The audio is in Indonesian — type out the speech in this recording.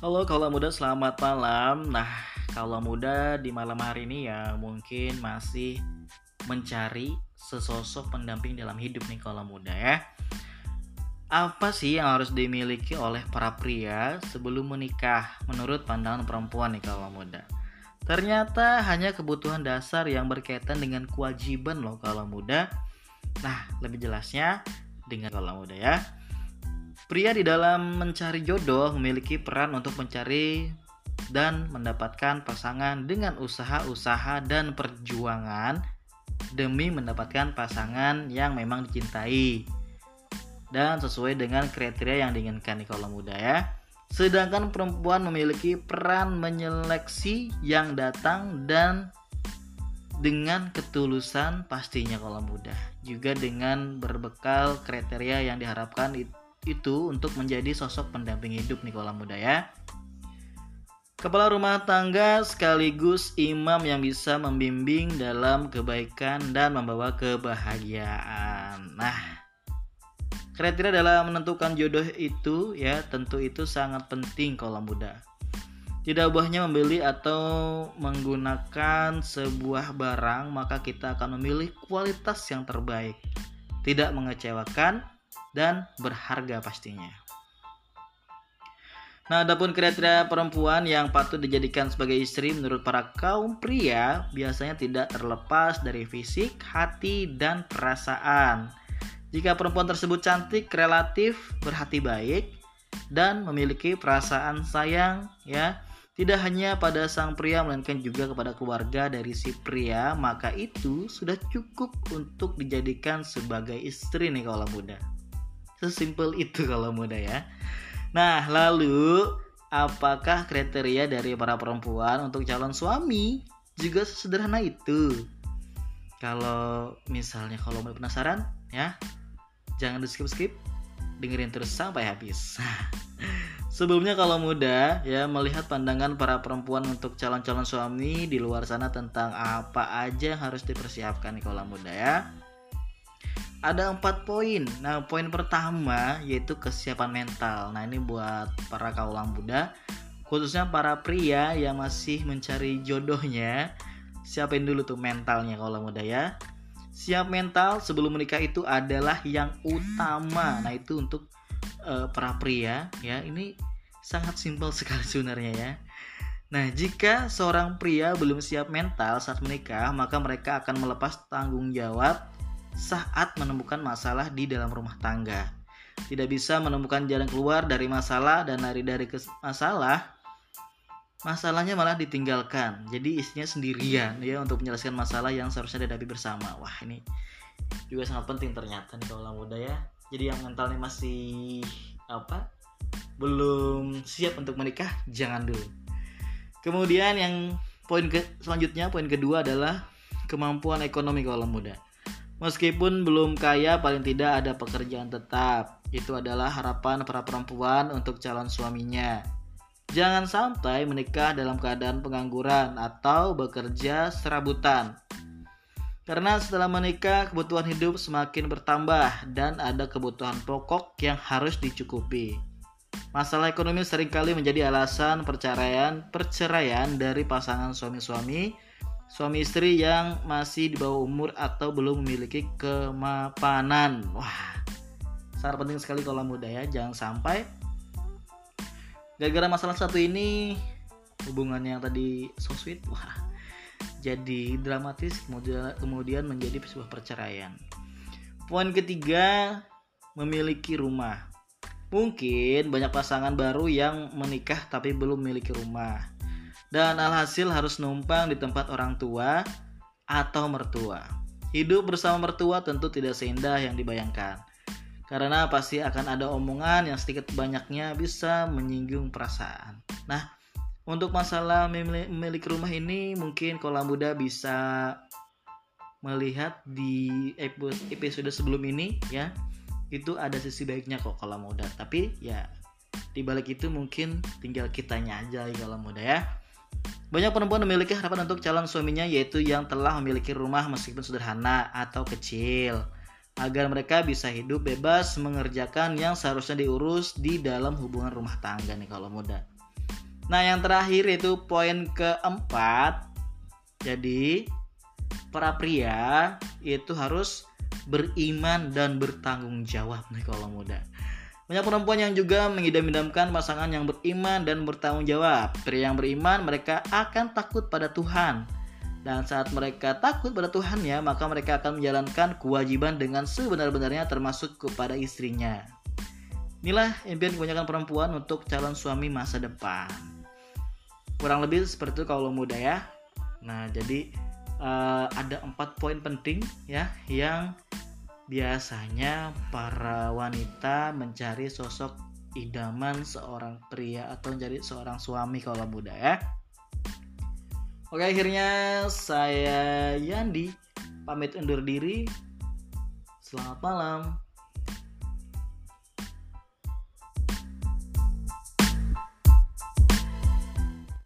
Halo kaulah muda, selamat malam. Nah, kaulah muda di malam hari ini ya mungkin masih mencari sesosok pendamping dalam hidup nih kaulah muda ya. Apa sih yang harus dimiliki oleh para pria sebelum menikah menurut pandangan perempuan nih kaulah muda? Ternyata hanya kebutuhan dasar yang berkaitan dengan kewajiban loh kalau muda. Nah, lebih jelasnya dengan kalau muda ya. Pria di dalam mencari jodoh memiliki peran untuk mencari dan mendapatkan pasangan dengan usaha-usaha dan perjuangan demi mendapatkan pasangan yang memang dicintai dan sesuai dengan kriteria yang diinginkan nih kalau muda ya. Sedangkan perempuan memiliki peran menyeleksi yang datang dan dengan ketulusan pastinya kalau muda. Juga dengan berbekal kriteria yang diharapkan itu untuk menjadi sosok pendamping hidup nih kalau muda ya. Kepala rumah tangga sekaligus imam yang bisa membimbing dalam kebaikan dan membawa kebahagiaan. Nah, kriteria dalam menentukan jodoh itu ya tentu itu sangat penting kalau muda. Tidak ubahnya membeli atau menggunakan sebuah barang, maka kita akan memilih kualitas yang terbaik. Tidak mengecewakan, dan berharga pastinya. Nah, adapun kriteria perempuan yang patut dijadikan sebagai istri menurut para kaum pria biasanya tidak terlepas dari fisik, hati, dan perasaan. Jika perempuan tersebut cantik, relatif, berhati baik, dan memiliki perasaan sayang, ya, tidak hanya pada sang pria melainkan juga kepada keluarga dari si pria, maka itu sudah cukup untuk dijadikan sebagai istri nih kalau muda. Sesimpel itu kalau muda ya. Nah, lalu apakah kriteria dari para perempuan untuk calon suami juga sederhana itu? Kalau misalnya kalau mau penasaran ya, jangan di skip-skip, dengerin terus sampai habis. Sebelumnya kalau muda ya melihat pandangan para perempuan untuk calon-calon suami di luar sana tentang apa aja yang harus dipersiapkan kalau muda ya ada empat poin. Nah, poin pertama yaitu kesiapan mental. Nah, ini buat para kaulang muda, khususnya para pria yang masih mencari jodohnya. Siapin dulu tuh mentalnya kalau muda ya. Siap mental sebelum menikah itu adalah yang utama. Nah, itu untuk uh, para pria ya. Ini sangat simpel sekali sebenarnya ya. Nah, jika seorang pria belum siap mental saat menikah, maka mereka akan melepas tanggung jawab saat menemukan masalah di dalam rumah tangga. Tidak bisa menemukan jalan keluar dari masalah dan lari dari masalah, masalahnya malah ditinggalkan. Jadi isinya sendirian ya untuk menyelesaikan masalah yang seharusnya dihadapi bersama. Wah, ini juga sangat penting ternyata nih kalau muda ya. Jadi yang mentalnya masih apa? belum siap untuk menikah, jangan dulu. Kemudian yang poin ke selanjutnya poin kedua adalah kemampuan ekonomi kalau muda. Meskipun belum kaya, paling tidak ada pekerjaan tetap. Itu adalah harapan para perempuan untuk calon suaminya. Jangan sampai menikah dalam keadaan pengangguran atau bekerja serabutan. Karena setelah menikah, kebutuhan hidup semakin bertambah dan ada kebutuhan pokok yang harus dicukupi. Masalah ekonomi sering kali menjadi alasan perceraian perceraian dari pasangan suami-suami suami istri yang masih di bawah umur atau belum memiliki kemapanan. Wah, sangat penting sekali kalau muda ya, jangan sampai gara-gara masalah satu ini hubungan yang tadi so sweet, wah, jadi dramatis kemudian kemudian menjadi sebuah perceraian. Poin ketiga, memiliki rumah. Mungkin banyak pasangan baru yang menikah tapi belum memiliki rumah dan alhasil harus numpang di tempat orang tua atau mertua. Hidup bersama mertua tentu tidak seindah yang dibayangkan. Karena pasti akan ada omongan yang sedikit banyaknya bisa menyinggung perasaan. Nah, untuk masalah memiliki rumah ini mungkin kolam muda bisa melihat di episode sebelum ini ya itu ada sisi baiknya kok kalau muda tapi ya di balik itu mungkin tinggal kitanya aja kalau muda ya banyak perempuan memiliki harapan untuk calon suaminya yaitu yang telah memiliki rumah meskipun sederhana atau kecil agar mereka bisa hidup bebas mengerjakan yang seharusnya diurus di dalam hubungan rumah tangga nih kalau muda. Nah, yang terakhir itu poin keempat. Jadi, para pria itu harus beriman dan bertanggung jawab nih kalau muda. Banyak perempuan yang juga mengidam-idamkan pasangan yang beriman dan bertanggung jawab. Pria yang beriman, mereka akan takut pada Tuhan. Dan saat mereka takut pada Tuhan ya, maka mereka akan menjalankan kewajiban dengan sebenar-benarnya termasuk kepada istrinya. Inilah impian kebanyakan perempuan untuk calon suami masa depan. Kurang lebih seperti itu kalau muda ya. Nah, jadi uh, ada empat poin penting ya yang biasanya para wanita mencari sosok idaman seorang pria atau menjadi seorang suami kalau muda ya. Oke akhirnya saya Yandi pamit undur diri. Selamat malam.